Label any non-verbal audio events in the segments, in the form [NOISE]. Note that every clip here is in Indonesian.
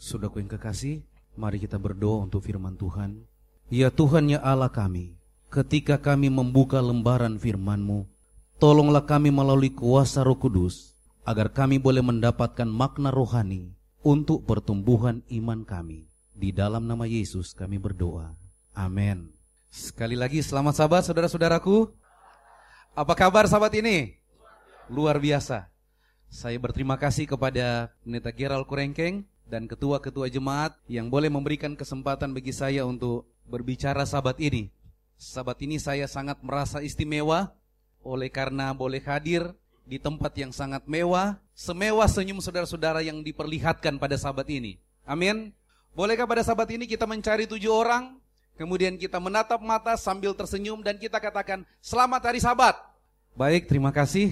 Saudaraku yang kekasih, mari kita berdoa untuk firman Tuhan. Ya Tuhan ya Allah kami, ketika kami membuka lembaran firman-Mu, tolonglah kami melalui kuasa Roh Kudus, agar kami boleh mendapatkan makna rohani untuk pertumbuhan iman kami. Di dalam nama Yesus kami berdoa. Amin. Sekali lagi selamat sahabat saudara-saudaraku. Apa kabar sahabat ini? Luar biasa. Saya berterima kasih kepada Pendeta Gerald Kurengkeng dan ketua-ketua jemaat yang boleh memberikan kesempatan bagi saya untuk berbicara sahabat ini. Sahabat ini saya sangat merasa istimewa oleh karena boleh hadir di tempat yang sangat mewah, semewah senyum saudara-saudara yang diperlihatkan pada sahabat ini. Amin. Bolehkah pada sahabat ini kita mencari tujuh orang, kemudian kita menatap mata sambil tersenyum dan kita katakan, selamat hari sahabat. Baik, terima kasih.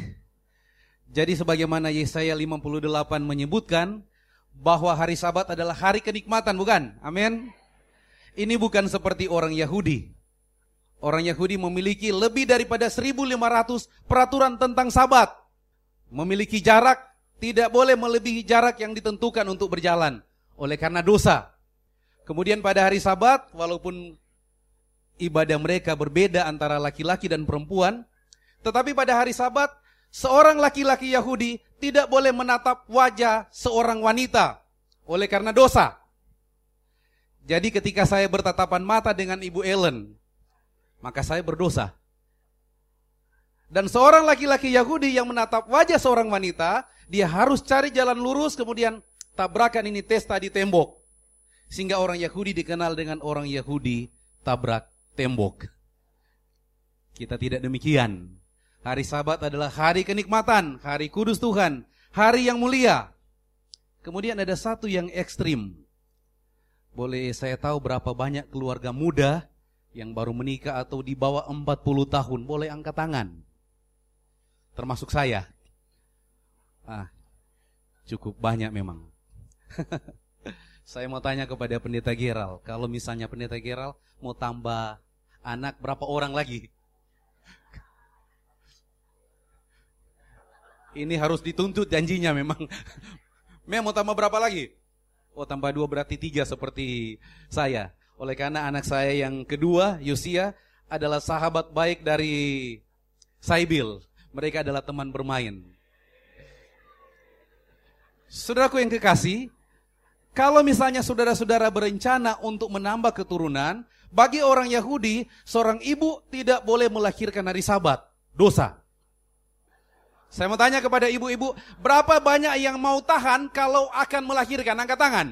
Jadi sebagaimana Yesaya 58 menyebutkan, bahwa hari sabat adalah hari kenikmatan, bukan? Amin. Ini bukan seperti orang Yahudi. Orang Yahudi memiliki lebih daripada 1500 peraturan tentang sabat. Memiliki jarak, tidak boleh melebihi jarak yang ditentukan untuk berjalan. Oleh karena dosa. Kemudian pada hari sabat, walaupun ibadah mereka berbeda antara laki-laki dan perempuan, tetapi pada hari sabat, seorang laki-laki Yahudi tidak boleh menatap wajah seorang wanita oleh karena dosa. Jadi ketika saya bertatapan mata dengan Ibu Ellen, maka saya berdosa. Dan seorang laki-laki Yahudi yang menatap wajah seorang wanita, dia harus cari jalan lurus kemudian tabrakan ini testa di tembok. Sehingga orang Yahudi dikenal dengan orang Yahudi tabrak tembok. Kita tidak demikian. Hari Sabat adalah hari kenikmatan, hari kudus Tuhan, hari yang mulia. Kemudian ada satu yang ekstrim. Boleh saya tahu berapa banyak keluarga muda yang baru menikah atau di bawah 40 tahun? Boleh angkat tangan. Termasuk saya. Ah, cukup banyak memang. [LAUGHS] saya mau tanya kepada pendeta Geral, kalau misalnya pendeta Geral mau tambah anak berapa orang lagi? Ini harus dituntut janjinya memang. [LAUGHS] Memang mau tambah berapa lagi? Oh tambah dua berarti tiga seperti saya. Oleh karena anak saya yang kedua, Yosia, adalah sahabat baik dari Saibil. Mereka adalah teman bermain. Saudaraku yang kekasih, kalau misalnya saudara-saudara berencana untuk menambah keturunan, bagi orang Yahudi, seorang ibu tidak boleh melahirkan hari sabat. Dosa. Saya mau tanya kepada ibu-ibu, berapa banyak yang mau tahan kalau akan melahirkan? Angkat tangan.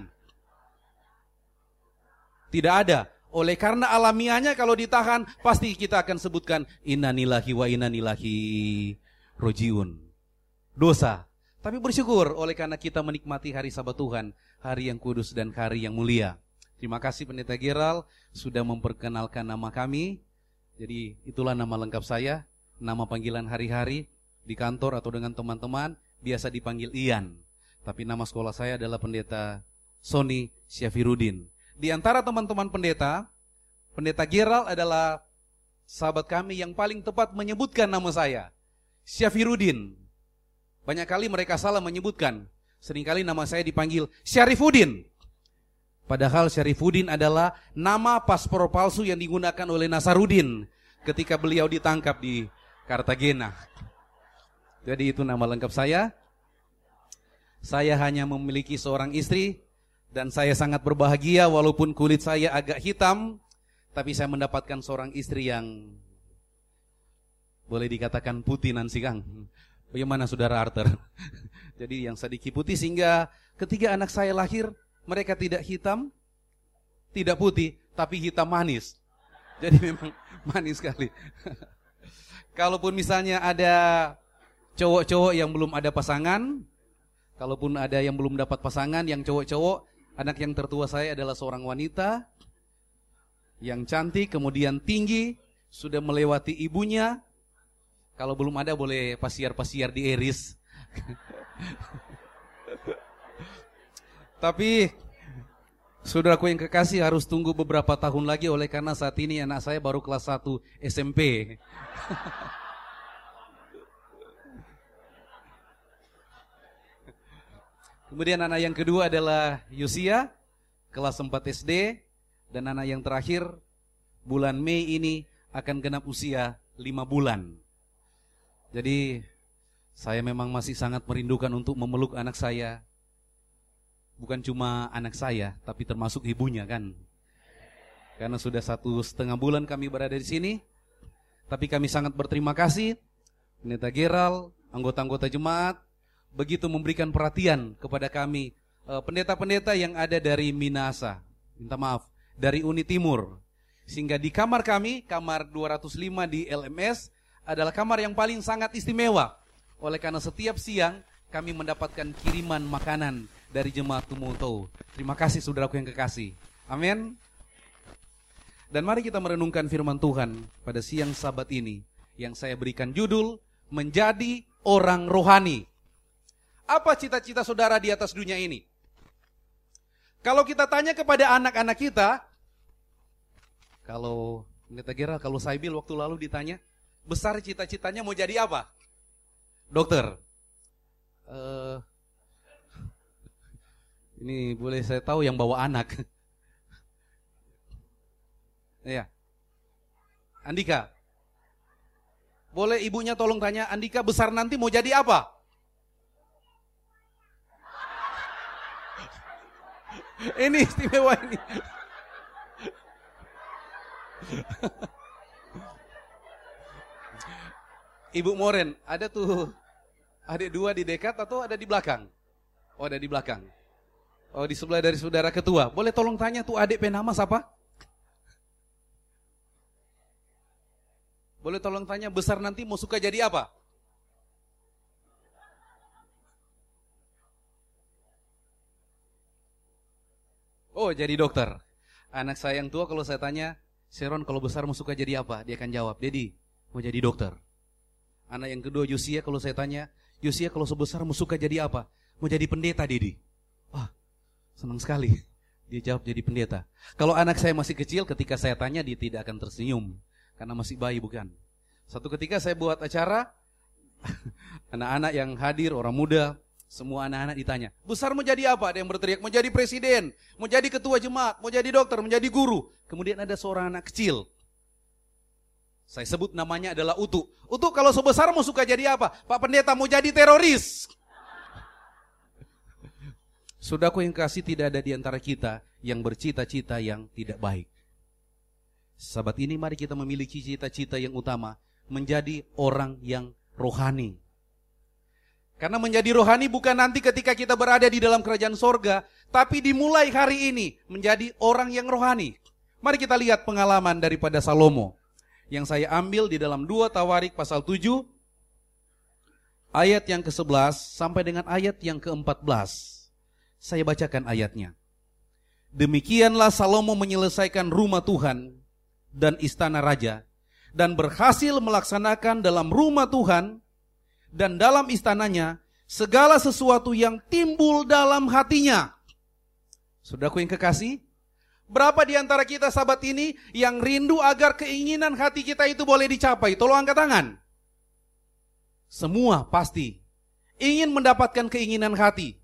Tidak ada. Oleh karena alamiahnya kalau ditahan, pasti kita akan sebutkan innanillahi wa innanillahi rojiun. Dosa. Tapi bersyukur oleh karena kita menikmati hari sabat Tuhan, hari yang kudus dan hari yang mulia. Terima kasih Pendeta Geral sudah memperkenalkan nama kami. Jadi itulah nama lengkap saya, nama panggilan hari-hari di kantor atau dengan teman-teman biasa dipanggil Ian. Tapi nama sekolah saya adalah pendeta Sony Syafirudin. Di antara teman-teman pendeta, pendeta Geral adalah sahabat kami yang paling tepat menyebutkan nama saya. Syafirudin. Banyak kali mereka salah menyebutkan. Seringkali nama saya dipanggil Syarifudin. Padahal Syarifudin adalah nama paspor palsu yang digunakan oleh Nasarudin ketika beliau ditangkap di Kartagena. Jadi itu nama lengkap saya. Saya hanya memiliki seorang istri dan saya sangat berbahagia walaupun kulit saya agak hitam, tapi saya mendapatkan seorang istri yang boleh dikatakan putih Nancy Kang. Bagaimana saudara Arthur? [LAUGHS] Jadi yang sedikit putih sehingga ketiga anak saya lahir, mereka tidak hitam, tidak putih, tapi hitam manis. Jadi [LAUGHS] memang manis sekali. [LAUGHS] Kalaupun misalnya ada cowok-cowok yang belum ada pasangan, kalaupun ada yang belum dapat pasangan, yang cowok-cowok, anak yang tertua saya adalah seorang wanita yang cantik, kemudian tinggi, sudah melewati ibunya. Kalau belum ada boleh pasiar-pasiar di Eris. [LAUGHS] Tapi saudaraku yang kekasih harus tunggu beberapa tahun lagi oleh karena saat ini anak saya baru kelas 1 SMP. [LAUGHS] Kemudian anak yang kedua adalah Yosia, kelas 4 SD. Dan anak yang terakhir, bulan Mei ini akan genap usia 5 bulan. Jadi saya memang masih sangat merindukan untuk memeluk anak saya. Bukan cuma anak saya, tapi termasuk ibunya kan. Karena sudah satu setengah bulan kami berada di sini. Tapi kami sangat berterima kasih. Pendeta Geral, anggota-anggota jemaat, begitu memberikan perhatian kepada kami eh, pendeta-pendeta yang ada dari Minasa, minta maaf, dari Uni Timur. Sehingga di kamar kami, kamar 205 di LMS adalah kamar yang paling sangat istimewa. Oleh karena setiap siang kami mendapatkan kiriman makanan dari jemaat Tumuto. Terima kasih saudaraku yang kekasih. Amin. Dan mari kita merenungkan firman Tuhan pada siang sabat ini yang saya berikan judul menjadi orang rohani. Apa cita-cita saudara di atas dunia ini? Kalau kita tanya kepada anak-anak kita, kalau kita kira kalau Saibil waktu lalu ditanya, besar cita-citanya mau jadi apa? Dokter. Uh, ini boleh saya tahu yang bawa anak. [LAUGHS] Iya. Andika. Boleh ibunya tolong tanya, Andika besar nanti mau jadi apa? Ini istimewa ini. Ibu Moren, ada tuh adik dua di dekat atau ada di belakang? Oh, ada di belakang. Oh, di sebelah dari saudara ketua. Boleh tolong tanya tuh adik penama siapa? Boleh tolong tanya besar nanti mau suka jadi apa? Oh jadi dokter. Anak saya yang tua kalau saya tanya, Sharon kalau besar mau suka jadi apa? Dia akan jawab, Dedi mau jadi dokter. Anak yang kedua Yosia kalau saya tanya, Yosia kalau sebesar mau suka jadi apa? Mau jadi pendeta Dedi. Wah senang sekali. Dia jawab jadi pendeta. Kalau anak saya masih kecil ketika saya tanya dia tidak akan tersenyum. Karena masih bayi bukan. Satu ketika saya buat acara, [LAUGHS] anak-anak yang hadir, orang muda, semua anak-anak ditanya, besar mau jadi apa? Ada yang berteriak, mau jadi presiden, mau jadi ketua jemaat, mau jadi dokter, menjadi guru. Kemudian ada seorang anak kecil. Saya sebut namanya adalah Utu. Utu kalau sebesar mau suka jadi apa? Pak pendeta mau jadi teroris. Sudahku yang kasih tidak ada di antara kita yang bercita-cita yang tidak baik. Sahabat ini mari kita memiliki cita-cita yang utama. Menjadi orang yang rohani. Karena menjadi rohani bukan nanti ketika kita berada di dalam kerajaan sorga, tapi dimulai hari ini menjadi orang yang rohani. Mari kita lihat pengalaman daripada Salomo yang saya ambil di dalam dua Tawarik pasal 7 ayat yang ke-11 sampai dengan ayat yang ke-14. Saya bacakan ayatnya. Demikianlah Salomo menyelesaikan rumah Tuhan dan istana raja dan berhasil melaksanakan dalam rumah Tuhan dan dalam istananya segala sesuatu yang timbul dalam hatinya. Saudaraku yang kekasih, berapa di antara kita sahabat ini yang rindu agar keinginan hati kita itu boleh dicapai? Tolong angkat tangan. Semua pasti ingin mendapatkan keinginan hati.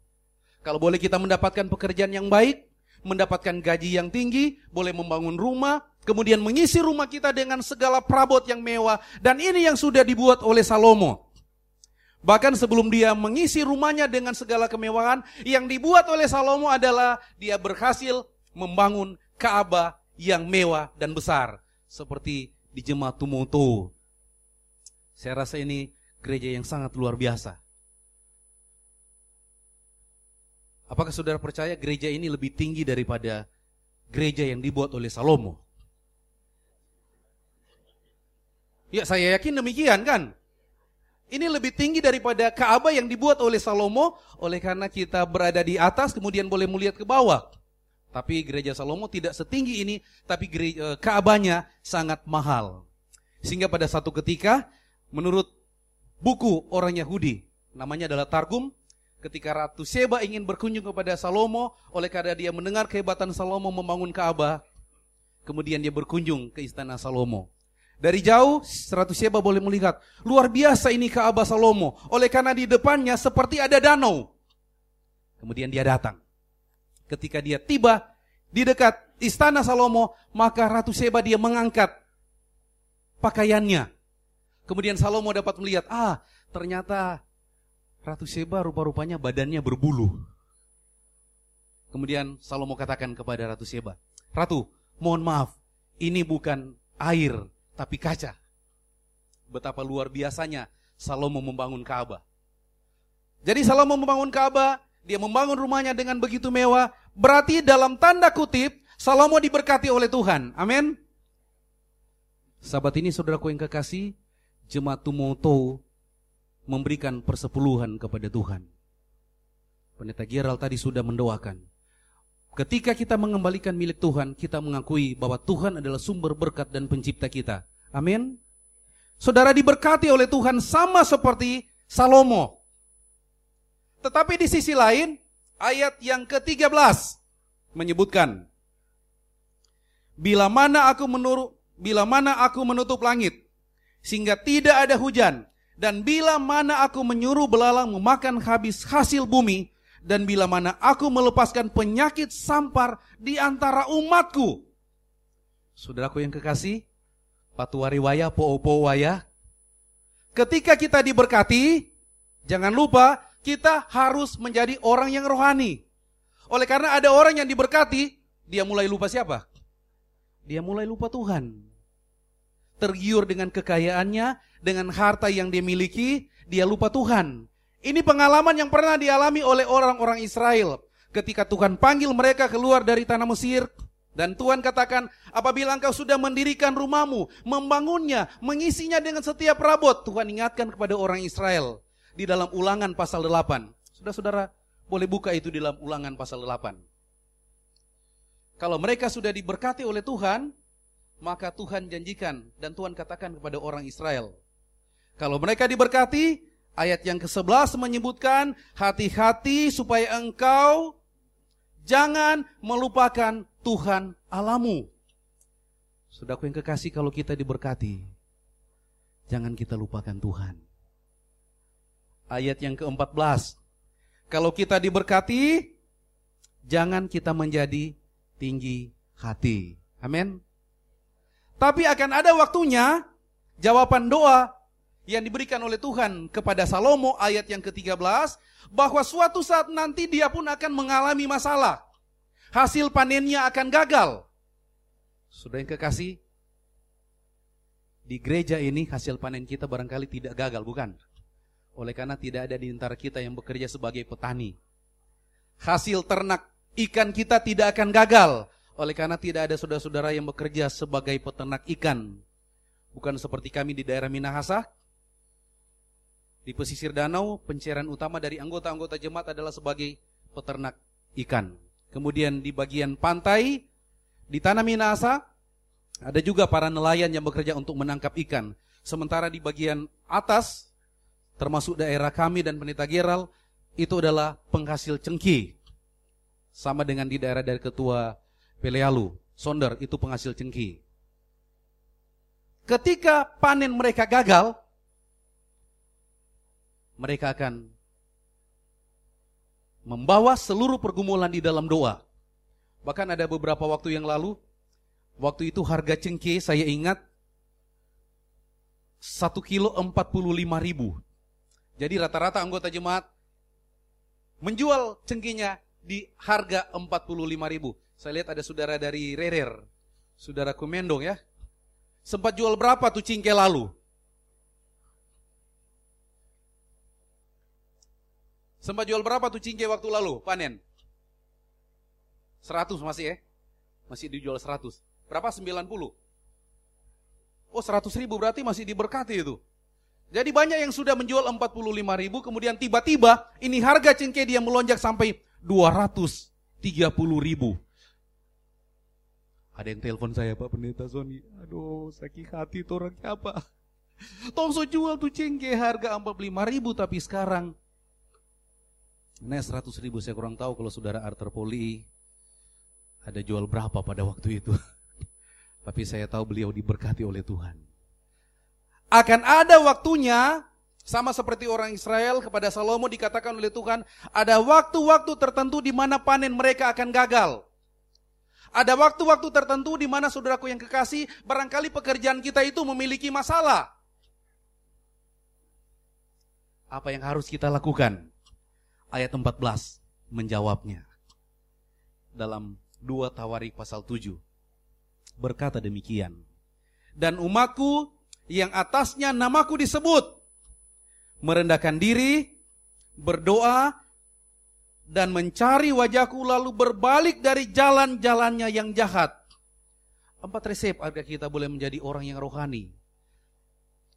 Kalau boleh kita mendapatkan pekerjaan yang baik, mendapatkan gaji yang tinggi, boleh membangun rumah, kemudian mengisi rumah kita dengan segala perabot yang mewah. Dan ini yang sudah dibuat oleh Salomo. Bahkan sebelum dia mengisi rumahnya dengan segala kemewahan, yang dibuat oleh Salomo adalah dia berhasil membangun Ka'bah yang mewah dan besar. Seperti di jemaat Tumutu. Saya rasa ini gereja yang sangat luar biasa. Apakah saudara percaya gereja ini lebih tinggi daripada gereja yang dibuat oleh Salomo? Ya saya yakin demikian kan. Ini lebih tinggi daripada Ka'bah yang dibuat oleh Salomo, oleh karena kita berada di atas kemudian boleh melihat ke bawah. Tapi gereja Salomo tidak setinggi ini, tapi eh, Ka'bahnya sangat mahal. Sehingga pada satu ketika, menurut buku orang Yahudi, namanya adalah Targum, ketika Ratu Seba ingin berkunjung kepada Salomo, oleh karena dia mendengar kehebatan Salomo membangun Ka'bah, kemudian dia berkunjung ke istana Salomo. Dari jauh, Ratu Seba boleh melihat, luar biasa ini Ka'bah Salomo. Oleh karena di depannya seperti ada danau. Kemudian dia datang. Ketika dia tiba di dekat istana Salomo, maka Ratu Seba dia mengangkat pakaiannya. Kemudian Salomo dapat melihat, ah ternyata Ratu Seba rupa-rupanya badannya berbulu. Kemudian Salomo katakan kepada Ratu Seba, Ratu, mohon maaf, ini bukan air, tapi kaca. Betapa luar biasanya Salomo membangun Ka'bah. Jadi Salomo membangun Ka'bah, dia membangun rumahnya dengan begitu mewah, berarti dalam tanda kutip Salomo diberkati oleh Tuhan. Amin. Sahabat ini saudaraku yang kekasih, jemaat Tumoto memberikan persepuluhan kepada Tuhan. Pendeta Gerald tadi sudah mendoakan. Ketika kita mengembalikan milik Tuhan, kita mengakui bahwa Tuhan adalah sumber berkat dan pencipta kita. Amin. Saudara diberkati oleh Tuhan sama seperti Salomo. Tetapi di sisi lain, ayat yang ke-13 menyebutkan, Bila mana aku menurut, bila mana aku menutup langit, sehingga tidak ada hujan, dan bila mana aku menyuruh belalang memakan habis hasil bumi, dan bila mana aku melepaskan penyakit sampar di antara umatku. Saudaraku yang kekasih, patuari waya, po-po waya. Ketika kita diberkati, jangan lupa kita harus menjadi orang yang rohani. Oleh karena ada orang yang diberkati, dia mulai lupa siapa? Dia mulai lupa Tuhan. Tergiur dengan kekayaannya, dengan harta yang dia miliki, dia lupa Tuhan. Ini pengalaman yang pernah dialami oleh orang-orang Israel. Ketika Tuhan panggil mereka keluar dari tanah Mesir, dan Tuhan katakan, apabila engkau sudah mendirikan rumahmu, membangunnya, mengisinya dengan setiap rabot, Tuhan ingatkan kepada orang Israel di dalam ulangan pasal 8. Saudara-saudara, boleh buka itu di dalam ulangan pasal 8. Kalau mereka sudah diberkati oleh Tuhan, maka Tuhan janjikan dan Tuhan katakan kepada orang Israel, kalau mereka diberkati, ayat yang ke-11 menyebutkan, hati-hati supaya engkau jangan melupakan Tuhan alamu. Saudaraku yang kekasih, kalau kita diberkati, jangan kita lupakan Tuhan. Ayat yang ke-14, kalau kita diberkati, jangan kita menjadi tinggi hati. Amin. Tapi akan ada waktunya jawaban doa yang diberikan oleh Tuhan kepada Salomo ayat yang ke-13 bahwa suatu saat nanti dia pun akan mengalami masalah. Hasil panennya akan gagal. Sudah yang kekasih, di gereja ini hasil panen kita barangkali tidak gagal, bukan? Oleh karena tidak ada di antara kita yang bekerja sebagai petani. Hasil ternak ikan kita tidak akan gagal. Oleh karena tidak ada saudara-saudara yang bekerja sebagai peternak ikan. Bukan seperti kami di daerah Minahasa, di pesisir danau, pencairan utama dari anggota-anggota jemaat adalah sebagai peternak ikan. Kemudian di bagian pantai, di tanah Minasa, ada juga para nelayan yang bekerja untuk menangkap ikan. Sementara di bagian atas, termasuk daerah kami dan penita Geral, itu adalah penghasil cengki. Sama dengan di daerah dari ketua Pelealu, Sonder, itu penghasil cengki. Ketika panen mereka gagal, mereka akan membawa seluruh pergumulan di dalam doa. Bahkan ada beberapa waktu yang lalu, waktu itu harga cengkeh saya ingat satu kilo 45 ribu. Jadi rata-rata anggota jemaat menjual cengkehnya di harga 45 ribu. Saya lihat ada saudara dari Rerer, saudara Kumendong ya. Sempat jual berapa tuh cengkeh lalu? Sempat jual berapa tuh cingke waktu lalu panen? 100 masih ya? Masih dijual 100. Berapa? 90. Oh 100 ribu berarti masih diberkati itu. Jadi banyak yang sudah menjual 45 ribu, kemudian tiba-tiba ini harga cingke dia melonjak sampai 230 ribu. Ada yang telepon saya Pak Pendeta Sony. Aduh sakit hati itu orangnya apa? Tongso jual tuh cengke harga 45 ribu tapi sekarang Nah 100 ribu saya kurang tahu kalau saudara Arthur Poli ada jual berapa pada waktu itu. [LAUGHS] Tapi saya tahu beliau diberkati oleh Tuhan. Akan ada waktunya Sama seperti orang Israel kepada Salomo dikatakan oleh Tuhan, ada waktu-waktu tertentu di mana panen mereka akan gagal. Ada waktu-waktu tertentu di mana saudaraku yang kekasih, barangkali pekerjaan kita itu memiliki masalah. Apa yang harus kita lakukan? Ayat 14 menjawabnya. Dalam 2 Tawarik pasal 7. Berkata demikian. Dan umatku yang atasnya namaku disebut merendahkan diri, berdoa, dan mencari wajahku lalu berbalik dari jalan-jalannya yang jahat. Empat resep agar kita boleh menjadi orang yang rohani.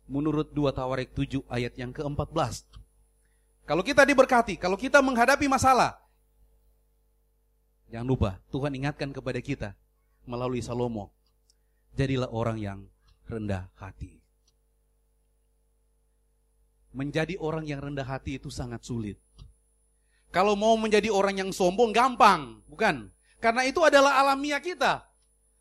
Menurut 2 Tawarik 7 ayat yang ke-14. Kalau kita diberkati, kalau kita menghadapi masalah, jangan lupa Tuhan ingatkan kepada kita melalui Salomo, jadilah orang yang rendah hati menjadi orang yang rendah hati itu sangat sulit. Kalau mau menjadi orang yang sombong gampang, bukan? Karena itu adalah alamiah kita.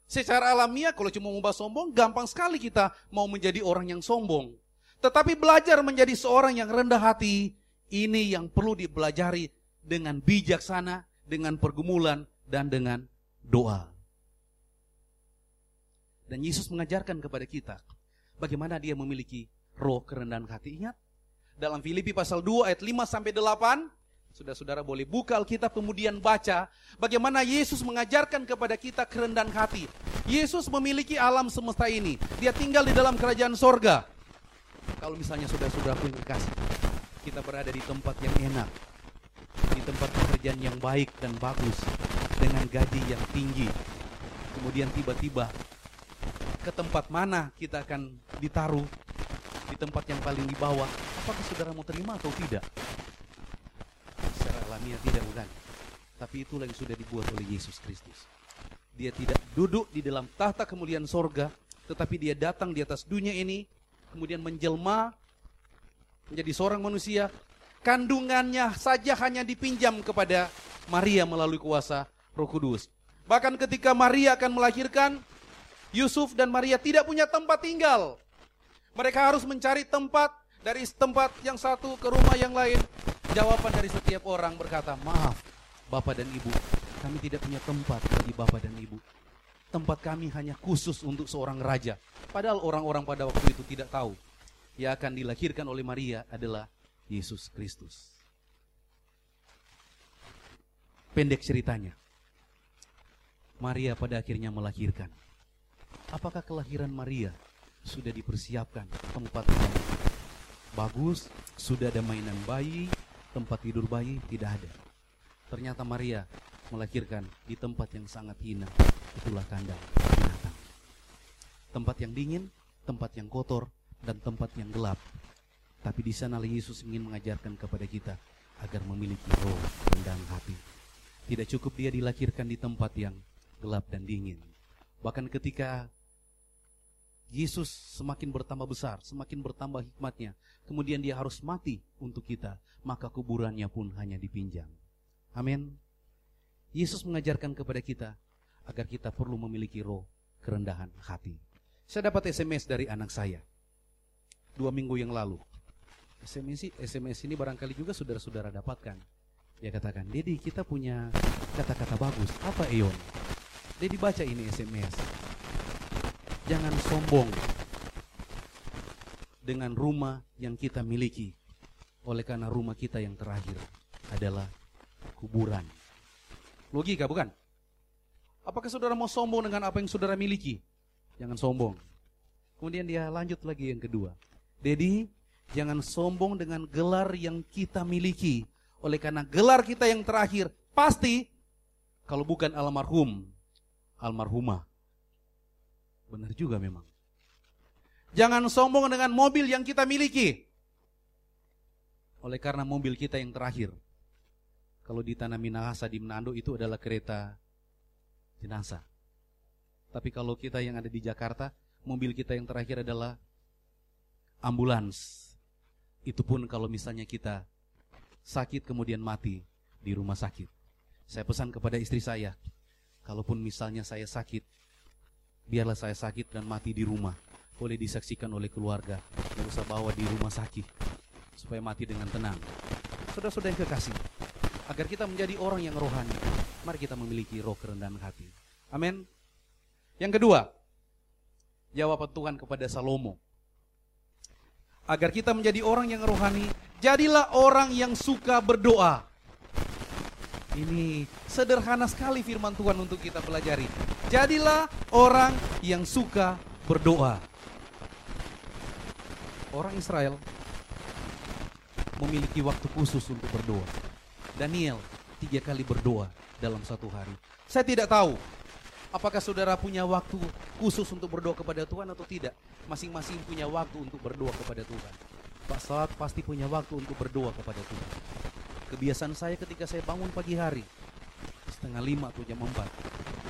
Secara alamiah kalau cuma mau sombong gampang sekali kita mau menjadi orang yang sombong. Tetapi belajar menjadi seorang yang rendah hati ini yang perlu dipelajari dengan bijaksana, dengan pergumulan dan dengan doa. Dan Yesus mengajarkan kepada kita bagaimana dia memiliki roh kerendahan hati. Ingat, dalam Filipi pasal 2 ayat 5 sampai 8. Saudara-saudara boleh buka Alkitab kemudian baca bagaimana Yesus mengajarkan kepada kita kerendahan hati. Yesus memiliki alam semesta ini. Dia tinggal di dalam kerajaan sorga. Kalau misalnya saudara-saudara punya kasih, kita berada di tempat yang enak, di tempat pekerjaan yang baik dan bagus, dengan gaji yang tinggi. Kemudian tiba-tiba ke tempat mana kita akan ditaruh di tempat yang paling di bawah, apakah saudara mau terima atau tidak? Secara alamiah tidak bukan. Tapi itulah yang sudah dibuat oleh Yesus Kristus. Dia tidak duduk di dalam tahta kemuliaan sorga, tetapi dia datang di atas dunia ini, kemudian menjelma menjadi seorang manusia. Kandungannya saja hanya dipinjam kepada Maria melalui kuasa Roh Kudus. Bahkan ketika Maria akan melahirkan, Yusuf dan Maria tidak punya tempat tinggal. Mereka harus mencari tempat dari tempat yang satu ke rumah yang lain. Jawaban dari setiap orang berkata, maaf Bapak dan Ibu, kami tidak punya tempat bagi Bapak dan Ibu. Tempat kami hanya khusus untuk seorang raja. Padahal orang-orang pada waktu itu tidak tahu. Yang akan dilahirkan oleh Maria adalah Yesus Kristus. Pendek ceritanya. Maria pada akhirnya melahirkan. Apakah kelahiran Maria sudah dipersiapkan tempat bagus, sudah ada mainan bayi, tempat tidur bayi tidak ada. Ternyata Maria melahirkan di tempat yang sangat hina, itulah kandang binatang. Tempat yang dingin, tempat yang kotor, dan tempat yang gelap. Tapi di sana Yesus ingin mengajarkan kepada kita agar memiliki roh rendah hati. Tidak cukup dia dilahirkan di tempat yang gelap dan dingin. Bahkan ketika Yesus semakin bertambah besar, semakin bertambah hikmatnya. Kemudian dia harus mati untuk kita, maka kuburannya pun hanya dipinjam. Amin. Yesus mengajarkan kepada kita agar kita perlu memiliki roh kerendahan hati. Saya dapat SMS dari anak saya dua minggu yang lalu. SMS, SMS ini barangkali juga saudara-saudara dapatkan. Dia katakan, Dedi kita punya kata-kata bagus. Apa Eon? Dedi baca ini SMS jangan sombong dengan rumah yang kita miliki. Oleh karena rumah kita yang terakhir adalah kuburan. Logika bukan? Apakah saudara mau sombong dengan apa yang saudara miliki? Jangan sombong. Kemudian dia lanjut lagi yang kedua. Dedi, jangan sombong dengan gelar yang kita miliki. Oleh karena gelar kita yang terakhir pasti kalau bukan almarhum, almarhumah Benar juga memang. Jangan sombong dengan mobil yang kita miliki. Oleh karena mobil kita yang terakhir. Kalau di Tanah Minahasa di Manado itu adalah kereta jenazah. Tapi kalau kita yang ada di Jakarta, mobil kita yang terakhir adalah ambulans. Itu pun kalau misalnya kita sakit kemudian mati di rumah sakit. Saya pesan kepada istri saya, kalaupun misalnya saya sakit, biarlah saya sakit dan mati di rumah. Boleh disaksikan oleh keluarga. Tidak usah bawa di rumah sakit. supaya mati dengan tenang. Saudara-saudara yang kekasih, agar kita menjadi orang yang rohani, mari kita memiliki roh kerendahan hati. Amin. Yang kedua, jawaban Tuhan kepada Salomo. Agar kita menjadi orang yang rohani, jadilah orang yang suka berdoa. Ini sederhana sekali firman Tuhan untuk kita pelajari. Jadilah orang yang suka berdoa. Orang Israel memiliki waktu khusus untuk berdoa. Daniel tiga kali berdoa dalam satu hari. Saya tidak tahu apakah saudara punya waktu khusus untuk berdoa kepada Tuhan atau tidak. Masing-masing punya waktu untuk berdoa kepada Tuhan. Pak Salat pasti punya waktu untuk berdoa kepada Tuhan. Kebiasaan saya ketika saya bangun pagi hari, setengah lima atau jam empat,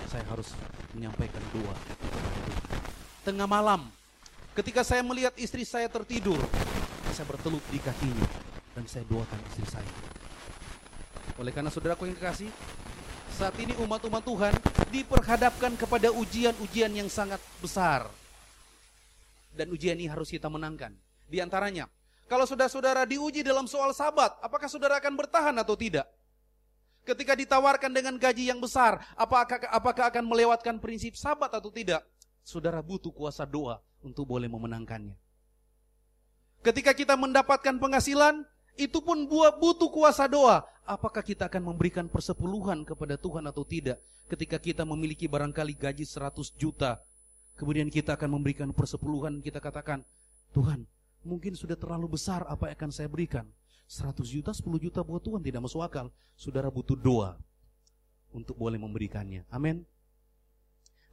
saya harus menyampaikan doa kepada Tuhan. Tengah malam, ketika saya melihat istri saya tertidur, saya bertelut di kakinya dan saya doakan istri saya. Oleh karena saudaraku yang kekasih, saat ini umat-umat Tuhan diperhadapkan kepada ujian-ujian yang sangat besar. Dan ujian ini harus kita menangkan. Di antaranya, kalau saudara-saudara diuji dalam soal sabat, apakah saudara akan bertahan atau tidak? Ketika ditawarkan dengan gaji yang besar, apakah, apakah akan melewatkan prinsip sabat atau tidak? Saudara butuh kuasa doa untuk boleh memenangkannya. Ketika kita mendapatkan penghasilan, itu pun butuh kuasa doa. Apakah kita akan memberikan persepuluhan kepada Tuhan atau tidak? Ketika kita memiliki barangkali gaji 100 juta, kemudian kita akan memberikan persepuluhan, kita katakan, Tuhan, mungkin sudah terlalu besar apa yang akan saya berikan. 100 juta, 10 juta buat Tuhan tidak masuk akal. Saudara butuh doa untuk boleh memberikannya. Amin.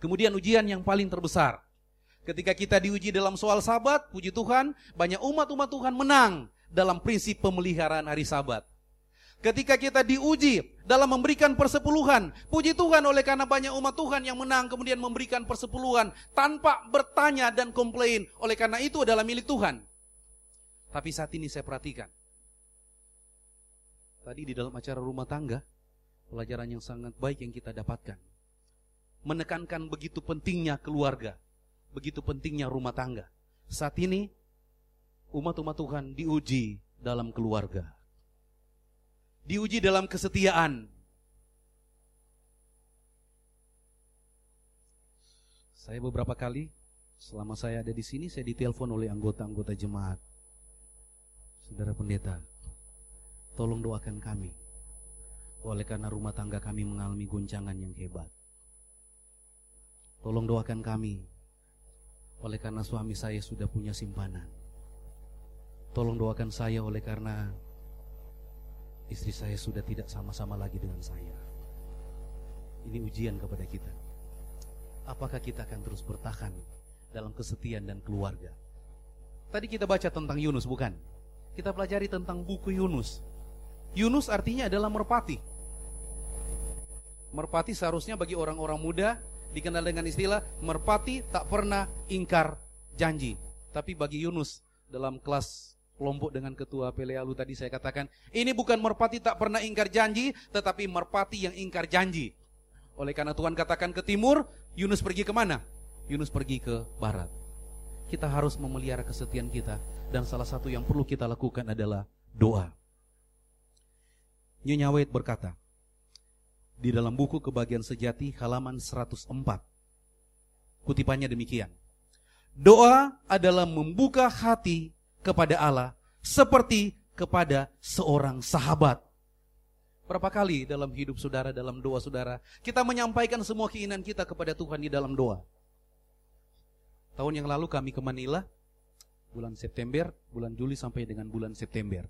Kemudian ujian yang paling terbesar. Ketika kita diuji dalam soal sabat, puji Tuhan, banyak umat-umat Tuhan menang dalam prinsip pemeliharaan hari sabat. Ketika kita diuji dalam memberikan persepuluhan, puji Tuhan oleh karena banyak umat Tuhan yang menang kemudian memberikan persepuluhan tanpa bertanya dan komplain. Oleh karena itu adalah milik Tuhan. Tapi saat ini saya perhatikan. Tadi di dalam acara rumah tangga, pelajaran yang sangat baik yang kita dapatkan. Menekankan begitu pentingnya keluarga, begitu pentingnya rumah tangga. Saat ini umat-umat Tuhan diuji dalam keluarga. Diuji dalam kesetiaan. Saya beberapa kali selama saya ada di sini saya ditelepon oleh anggota-anggota jemaat. Saudara pendeta, tolong doakan kami. Oleh karena rumah tangga kami mengalami goncangan yang hebat. Tolong doakan kami. Oleh karena suami saya sudah punya simpanan. Tolong doakan saya oleh karena istri saya sudah tidak sama-sama lagi dengan saya. Ini ujian kepada kita. Apakah kita akan terus bertahan dalam kesetiaan dan keluarga? Tadi kita baca tentang Yunus, bukan? Kita pelajari tentang buku Yunus. Yunus artinya adalah merpati. Merpati seharusnya bagi orang-orang muda dikenal dengan istilah merpati tak pernah ingkar janji. Tapi bagi Yunus dalam kelas kelompok dengan ketua Pelealu tadi saya katakan, ini bukan merpati tak pernah ingkar janji, tetapi merpati yang ingkar janji. Oleh karena Tuhan katakan ke timur, Yunus pergi ke mana? Yunus pergi ke barat. Kita harus memelihara kesetiaan kita, dan salah satu yang perlu kita lakukan adalah doa. Nyonya Wade berkata, di dalam buku Kebahagiaan Sejati halaman 104, kutipannya demikian, Doa adalah membuka hati kepada Allah seperti kepada seorang sahabat. Berapa kali dalam hidup saudara, dalam doa saudara, kita menyampaikan semua keinginan kita kepada Tuhan di dalam doa. Tahun yang lalu kami ke Manila, bulan September, bulan Juli sampai dengan bulan September.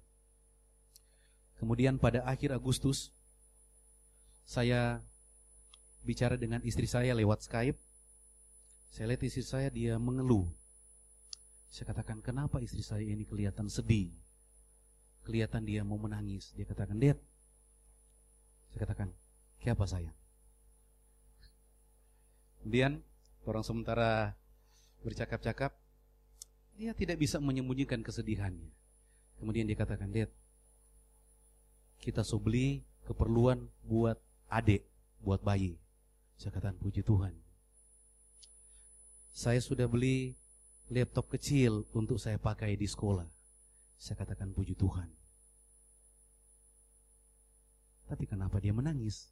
Kemudian pada akhir Agustus, saya bicara dengan istri saya lewat Skype. Saya lihat istri saya dia mengeluh saya katakan, kenapa istri saya ini kelihatan sedih? Kelihatan dia mau menangis. Dia katakan, Dad. Saya katakan, siapa saya? Kemudian, orang sementara bercakap-cakap, dia tidak bisa menyembunyikan kesedihannya. Kemudian dia katakan, Dad, kita so beli keperluan buat adik, buat bayi. Saya katakan, puji Tuhan. Saya sudah beli laptop kecil untuk saya pakai di sekolah. Saya katakan puji Tuhan. Tapi kenapa dia menangis?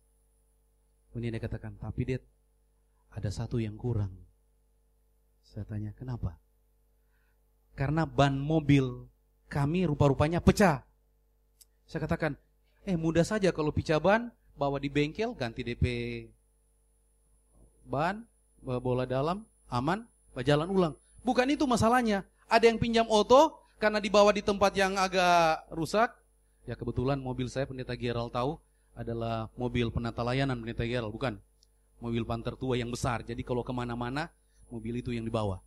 Kemudian dia katakan, tapi dia ada satu yang kurang. Saya tanya, kenapa? Karena ban mobil kami rupa-rupanya pecah. Saya katakan, eh mudah saja kalau pecah ban, bawa di bengkel, ganti DP ban, bola dalam, aman, jalan ulang. Bukan itu masalahnya. Ada yang pinjam oto, karena dibawa di tempat yang agak rusak. Ya kebetulan mobil saya pendeta Gerald tahu, adalah mobil penata layanan pendeta Gerald, bukan. Mobil panter tua yang besar, jadi kalau ke mana-mana, mobil itu yang dibawa.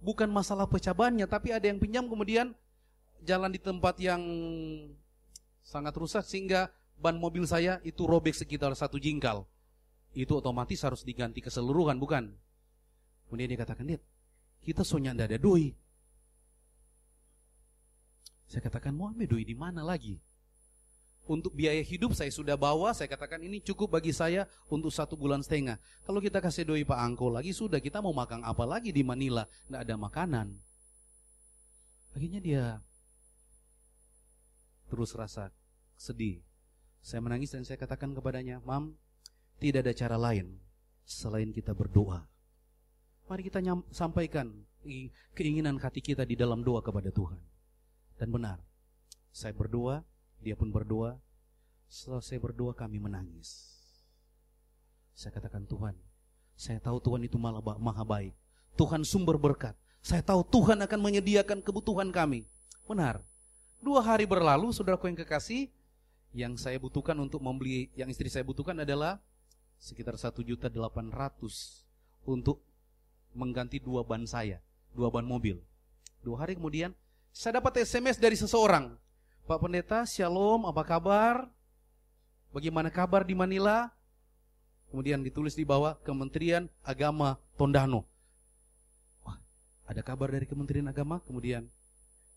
Bukan masalah pecah bannya, tapi ada yang pinjam kemudian jalan di tempat yang sangat rusak sehingga ban mobil saya itu robek sekitar satu jingkal. Itu otomatis harus diganti keseluruhan, bukan? Kemudian dia katakan, Dit, kita soalnya tidak ada doi. Saya katakan, mau ambil doi di mana lagi? Untuk biaya hidup saya sudah bawa, saya katakan ini cukup bagi saya untuk satu bulan setengah. Kalau kita kasih doi Pak Angko lagi, sudah kita mau makan apa lagi di Manila? Tidak ada makanan. Akhirnya dia terus rasa sedih. Saya menangis dan saya katakan kepadanya, Mam, tidak ada cara lain selain kita berdoa. Mari kita sampaikan keinginan hati kita di dalam doa kepada Tuhan. Dan benar, saya berdoa, dia pun berdoa. Setelah saya berdoa kami menangis. Saya katakan Tuhan, saya tahu Tuhan itu malah maha baik. Tuhan sumber berkat. Saya tahu Tuhan akan menyediakan kebutuhan kami. Benar, Dua hari berlalu, saudaraku yang kekasih, yang saya butuhkan untuk membeli, yang istri saya butuhkan adalah sekitar satu juta delapan ratus untuk mengganti dua ban saya, dua ban mobil. Dua hari kemudian, saya dapat SMS dari seseorang. Pak Pendeta, Shalom, apa kabar? Bagaimana kabar di Manila? Kemudian ditulis di bawah Kementerian Agama Tondano. Wah, ada kabar dari Kementerian Agama? Kemudian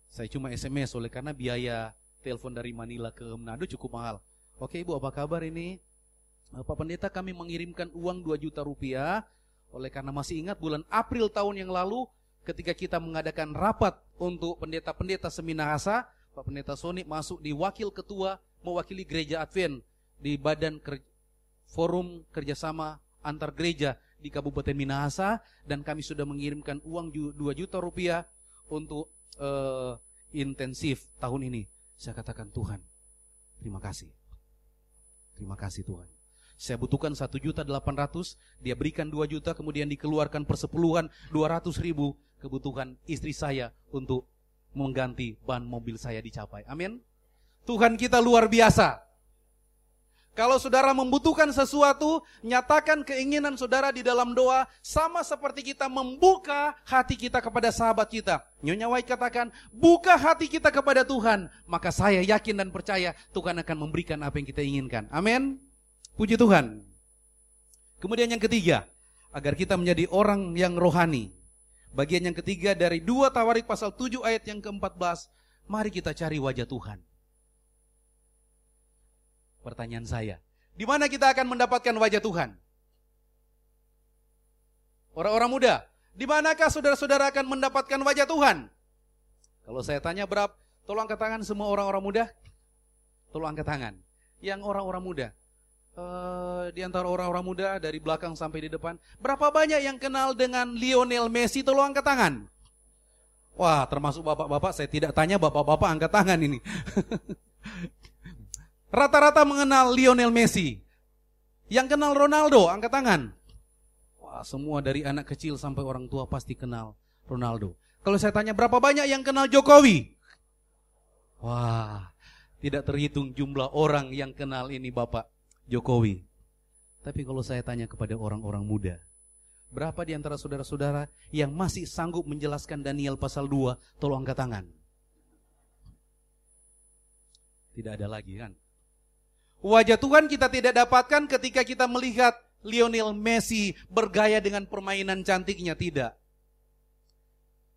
saya cuma SMS oleh karena biaya telepon dari Manila ke Manado cukup mahal. Oke Ibu, apa kabar ini? Pak Pendeta kami mengirimkan uang 2 juta rupiah oleh karena masih ingat bulan April tahun yang lalu ketika kita mengadakan rapat untuk pendeta-pendeta Seminahasa, Pak Pendeta Sony masuk di wakil ketua mewakili gereja Advent di badan ker forum kerjasama antar gereja di Kabupaten Minahasa dan kami sudah mengirimkan uang 2 juta rupiah untuk uh, intensif tahun ini, saya katakan Tuhan, terima kasih. Terima kasih Tuhan. Saya butuhkan satu juta delapan ratus, dia berikan dua juta, kemudian dikeluarkan persepuluhan dua ratus ribu kebutuhan istri saya untuk mengganti ban mobil saya dicapai. Amin. Tuhan kita luar biasa. Kalau saudara membutuhkan sesuatu, nyatakan keinginan saudara di dalam doa, sama seperti kita membuka hati kita kepada sahabat kita. Nyonya White katakan, buka hati kita kepada Tuhan, maka saya yakin dan percaya Tuhan akan memberikan apa yang kita inginkan. Amin. Puji Tuhan. Kemudian yang ketiga, agar kita menjadi orang yang rohani. Bagian yang ketiga dari dua Tawarik pasal 7 ayat yang ke-14, mari kita cari wajah Tuhan. Pertanyaan saya, di mana kita akan mendapatkan wajah Tuhan? Orang-orang muda, di manakah saudara-saudara akan mendapatkan wajah Tuhan? Kalau saya tanya berapa, tolong angkat tangan semua orang-orang muda. Tolong angkat tangan. Yang orang-orang muda, Uh, di antara orang-orang muda dari belakang sampai di depan, berapa banyak yang kenal dengan Lionel Messi? Tolong angkat tangan. Wah, termasuk bapak-bapak, saya tidak tanya bapak-bapak angkat tangan ini. [LAUGHS] Rata-rata mengenal Lionel Messi. Yang kenal Ronaldo, angkat tangan. Wah, semua dari anak kecil sampai orang tua pasti kenal Ronaldo. Kalau saya tanya berapa banyak yang kenal Jokowi? Wah, tidak terhitung jumlah orang yang kenal ini Bapak Jokowi. Tapi kalau saya tanya kepada orang-orang muda, berapa di antara saudara-saudara yang masih sanggup menjelaskan Daniel pasal 2? Tolong angkat tangan. Tidak ada lagi kan? Wajah Tuhan kita tidak dapatkan ketika kita melihat Lionel Messi bergaya dengan permainan cantiknya, tidak.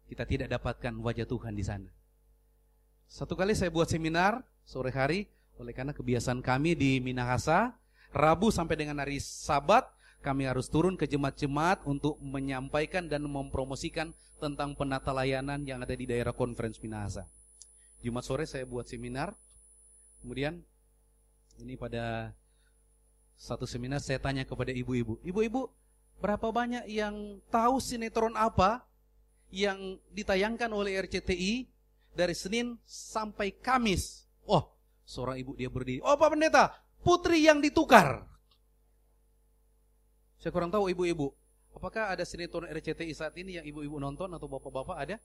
Kita tidak dapatkan wajah Tuhan di sana. Satu kali saya buat seminar sore hari, oleh karena kebiasaan kami di Minahasa, Rabu sampai dengan hari Sabat, kami harus turun ke jemaat-jemaat untuk menyampaikan dan mempromosikan tentang penata layanan yang ada di daerah conference Minahasa. Jumat sore saya buat seminar. Kemudian ini pada satu seminar saya tanya kepada ibu-ibu. Ibu-ibu, berapa banyak yang tahu sinetron apa yang ditayangkan oleh RCTI dari Senin sampai Kamis? Oh, seorang ibu dia berdiri. Oh Pak Pendeta, putri yang ditukar. Saya kurang tahu ibu-ibu. Apakah ada sinetron RCTI saat ini yang ibu-ibu nonton atau bapak-bapak ada?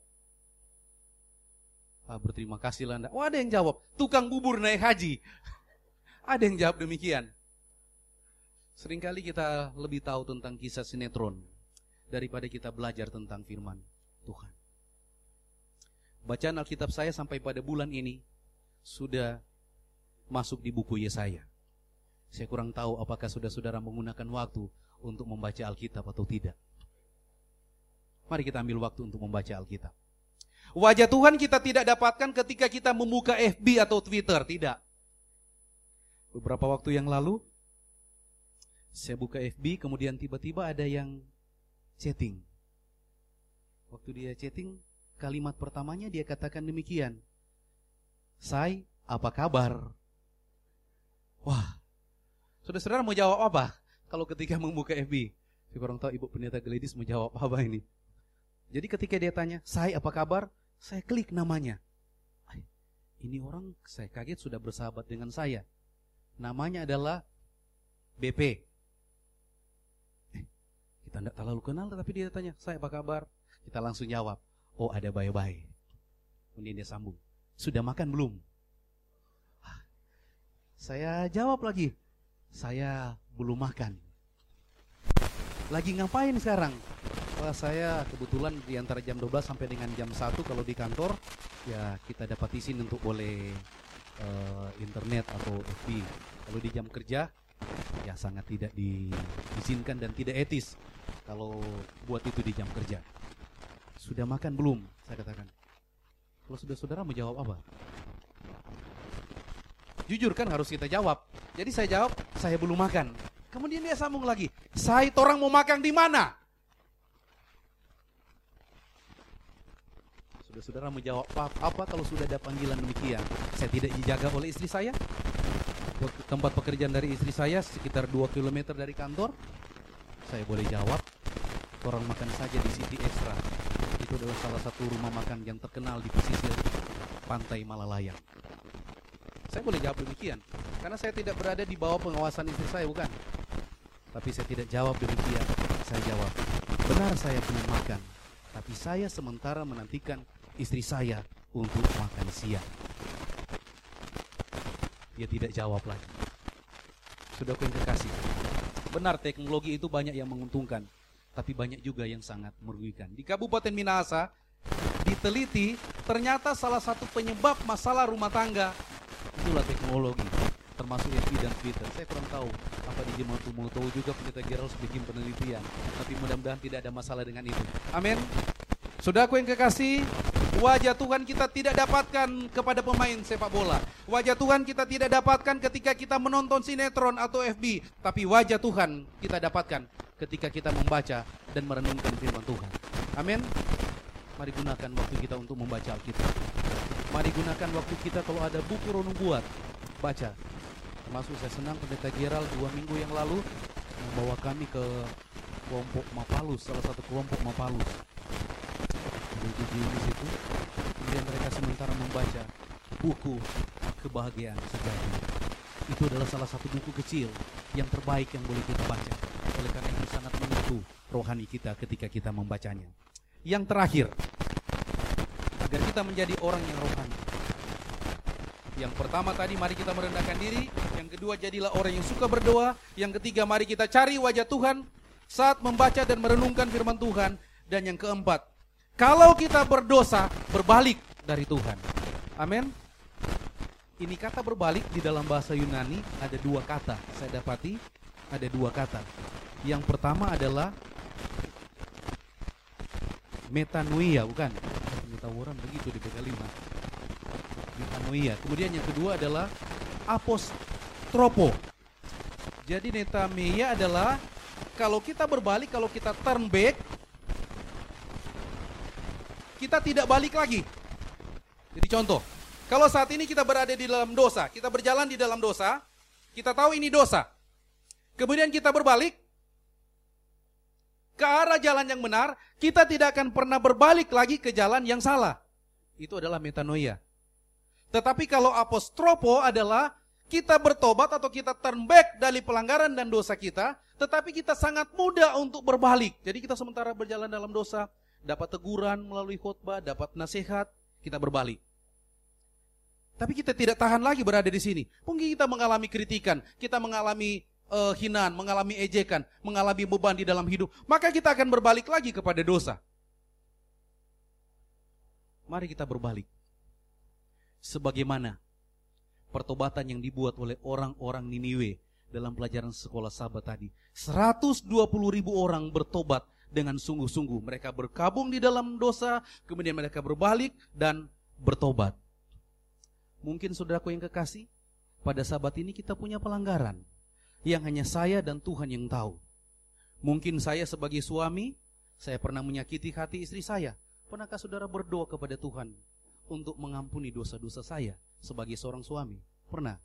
Ah, berterima kasih Anda. Oh ada yang jawab, tukang bubur naik haji. [LAUGHS] ada yang jawab demikian. Seringkali kita lebih tahu tentang kisah sinetron daripada kita belajar tentang firman Tuhan. Bacaan Alkitab saya sampai pada bulan ini sudah masuk di buku Yesaya. Saya kurang tahu apakah saudara-saudara menggunakan waktu untuk membaca Alkitab atau tidak. Mari kita ambil waktu untuk membaca Alkitab. Wajah Tuhan kita tidak dapatkan ketika kita membuka FB atau Twitter, tidak. Beberapa waktu yang lalu, saya buka FB, kemudian tiba-tiba ada yang chatting. Waktu dia chatting, kalimat pertamanya dia katakan demikian. Say, apa kabar? Wah, saudara-saudara mau jawab apa? Kalau ketika membuka FB, saya kurang tahu ibu pendeta Gladys mau jawab apa ini. Jadi ketika dia tanya, saya apa kabar? Saya klik namanya. Ini orang saya kaget sudah bersahabat dengan saya. Namanya adalah BP. Eh, kita tidak terlalu kenal tapi dia tanya, saya apa kabar? Kita langsung jawab, oh ada bye-bye. Kemudian dia sambung, sudah makan belum? Saya jawab lagi, saya belum makan. Lagi ngapain sekarang? Wah, saya kebetulan di antara jam 12 sampai dengan jam 1 kalau di kantor ya kita dapat izin untuk boleh uh, internet atau FB. Kalau di jam kerja ya sangat tidak diizinkan dan tidak etis kalau buat itu di jam kerja. Sudah makan belum? Saya katakan. Kalau sudah saudara mau jawab apa? Jujur kan harus kita jawab. Jadi saya jawab, saya belum makan. Kemudian dia sambung lagi, saya orang mau makan di mana? Saudara menjawab apa, apa kalau sudah ada panggilan demikian? Saya tidak dijaga oleh istri saya. Tempat pekerjaan dari istri saya sekitar 2 km dari kantor. Saya boleh jawab, orang makan saja di City Extra. Itu adalah salah satu rumah makan yang terkenal di pesisir pantai Malalayang. Saya boleh jawab demikian, karena saya tidak berada di bawah pengawasan istri saya, bukan. Tapi saya tidak jawab demikian. Saya jawab, benar saya belum makan, tapi saya sementara menantikan istri saya untuk makan siang. Dia tidak jawab lagi. Sudah yang kekasih. Benar teknologi itu banyak yang menguntungkan, tapi banyak juga yang sangat merugikan. Di Kabupaten Minahasa, diteliti ternyata salah satu penyebab masalah rumah tangga itulah teknologi termasuk FB dan Twitter. Saya kurang tahu apa di Jemaat mau tahu juga pendeta Gerald bikin penelitian, tapi mudah-mudahan tidak ada masalah dengan itu. Amin. Saudaraku yang kekasih, Wajah Tuhan kita tidak dapatkan kepada pemain sepak bola. Wajah Tuhan kita tidak dapatkan ketika kita menonton sinetron atau FB. Tapi wajah Tuhan kita dapatkan ketika kita membaca dan merenungkan firman Tuhan. Amin. Mari gunakan waktu kita untuk membaca Alkitab. Mari gunakan waktu kita kalau ada buku renung buat. Baca. Termasuk saya senang pendeta Gerald dua minggu yang lalu membawa kami ke kelompok Mapalus, salah satu kelompok Mapalus. Di situ. Kemudian mereka sementara membaca buku kebahagiaan sejati. Itu adalah salah satu buku kecil yang terbaik yang boleh kita baca. Oleh karena itu sangat menyentuh rohani kita ketika kita membacanya. Yang terakhir kita menjadi orang yang rohani yang pertama tadi mari kita merendahkan diri yang kedua jadilah orang yang suka berdoa yang ketiga mari kita cari wajah Tuhan saat membaca dan merenungkan firman Tuhan dan yang keempat kalau kita berdosa, berbalik dari Tuhan. Amin. Ini kata berbalik di dalam bahasa Yunani ada dua kata. Saya dapati ada dua kata. Yang pertama adalah metanoia, bukan? Pengetahuan begitu di bk lima. Metanoia. Kemudian yang kedua adalah apostropo. Jadi metameia adalah kalau kita berbalik, kalau kita turn back, kita tidak balik lagi. Jadi contoh, Kalau saat ini kita berada di dalam dosa, kita berjalan di dalam dosa, kita tahu ini dosa. Kemudian kita berbalik ke arah jalan yang benar, kita tidak akan pernah berbalik lagi ke jalan yang salah. Itu adalah metanoia. Tetapi kalau apostropo adalah kita bertobat atau kita turn back dari pelanggaran dan dosa kita, tetapi kita sangat mudah untuk berbalik. Jadi kita sementara berjalan dalam dosa, dapat teguran melalui khutbah, dapat nasihat, kita berbalik. Tapi kita tidak tahan lagi berada di sini. Mungkin kita mengalami kritikan, kita mengalami uh, hinaan, mengalami ejekan, mengalami beban di dalam hidup. Maka kita akan berbalik lagi kepada dosa. Mari kita berbalik. Sebagaimana pertobatan yang dibuat oleh orang-orang Niniwe dalam pelajaran sekolah sahabat tadi. 120 ribu orang bertobat dengan sungguh-sungguh. Mereka berkabung di dalam dosa, kemudian mereka berbalik dan bertobat. Mungkin saudaraku yang kekasih, pada sahabat ini kita punya pelanggaran yang hanya saya dan Tuhan yang tahu. Mungkin saya sebagai suami, saya pernah menyakiti hati istri saya. Pernahkah saudara berdoa kepada Tuhan untuk mengampuni dosa-dosa saya? sebagai seorang suami? Pernah?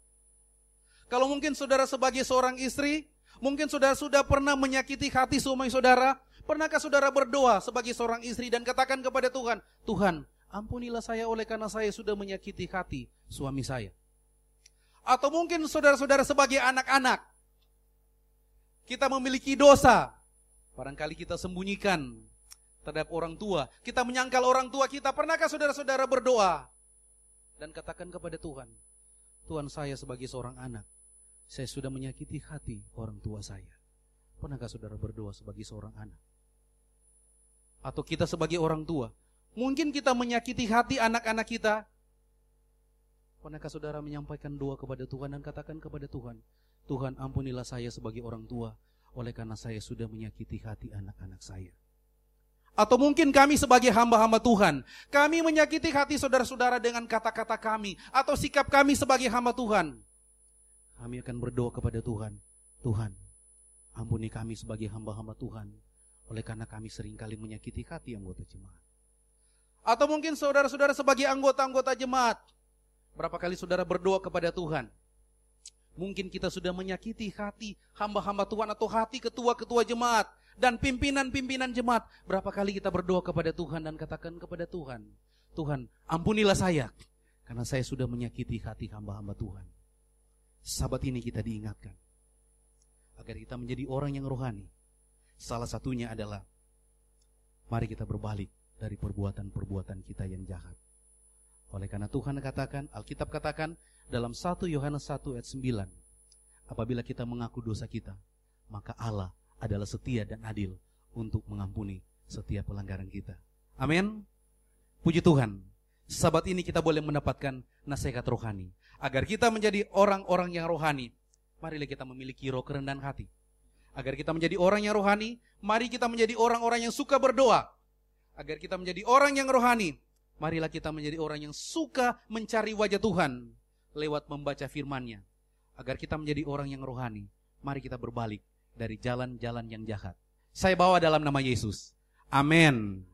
Kalau mungkin saudara sebagai seorang istri, mungkin saudara sudah pernah menyakiti hati suami saudara, pernahkah saudara berdoa sebagai seorang istri dan katakan kepada Tuhan, Tuhan, ampunilah saya oleh karena saya sudah menyakiti hati suami saya. Atau mungkin saudara-saudara sebagai anak-anak, kita memiliki dosa, barangkali kita sembunyikan terhadap orang tua, kita menyangkal orang tua kita, pernahkah saudara-saudara berdoa? dan katakan kepada Tuhan, Tuhan saya sebagai seorang anak, saya sudah menyakiti hati orang tua saya. Pernahkah saudara berdoa sebagai seorang anak? Atau kita sebagai orang tua, mungkin kita menyakiti hati anak-anak kita. Pernahkah saudara menyampaikan doa kepada Tuhan dan katakan kepada Tuhan, Tuhan ampunilah saya sebagai orang tua, oleh karena saya sudah menyakiti hati anak-anak saya. Atau mungkin kami sebagai hamba-hamba Tuhan, kami menyakiti hati saudara-saudara dengan kata-kata kami, atau sikap kami sebagai hamba Tuhan. Kami akan berdoa kepada Tuhan, Tuhan, ampuni kami sebagai hamba-hamba Tuhan, oleh karena kami sering kali menyakiti hati anggota jemaat. Atau mungkin saudara-saudara sebagai anggota-anggota jemaat, berapa kali saudara berdoa kepada Tuhan, Mungkin kita sudah menyakiti hati hamba-hamba Tuhan atau hati ketua-ketua jemaat dan pimpinan-pimpinan jemaat. Berapa kali kita berdoa kepada Tuhan dan katakan kepada Tuhan, Tuhan ampunilah saya karena saya sudah menyakiti hati hamba-hamba Tuhan. Sahabat ini kita diingatkan agar kita menjadi orang yang rohani. Salah satunya adalah mari kita berbalik dari perbuatan-perbuatan kita yang jahat. Oleh karena Tuhan katakan, Alkitab katakan, dalam 1 Yohanes 1 ayat 9. Apabila kita mengaku dosa kita, maka Allah adalah setia dan adil untuk mengampuni setiap pelanggaran kita. Amin. Puji Tuhan. Sabat ini kita boleh mendapatkan nasihat rohani. Agar kita menjadi orang-orang yang rohani. Marilah kita memiliki roh kerendahan hati. Agar kita menjadi orang yang rohani, mari kita menjadi orang-orang yang suka berdoa. Agar kita menjadi orang yang rohani, marilah kita menjadi orang yang suka mencari wajah Tuhan lewat membaca firman-Nya. Agar kita menjadi orang yang rohani, mari kita berbalik dari jalan-jalan yang jahat. Saya bawa dalam nama Yesus. Amin.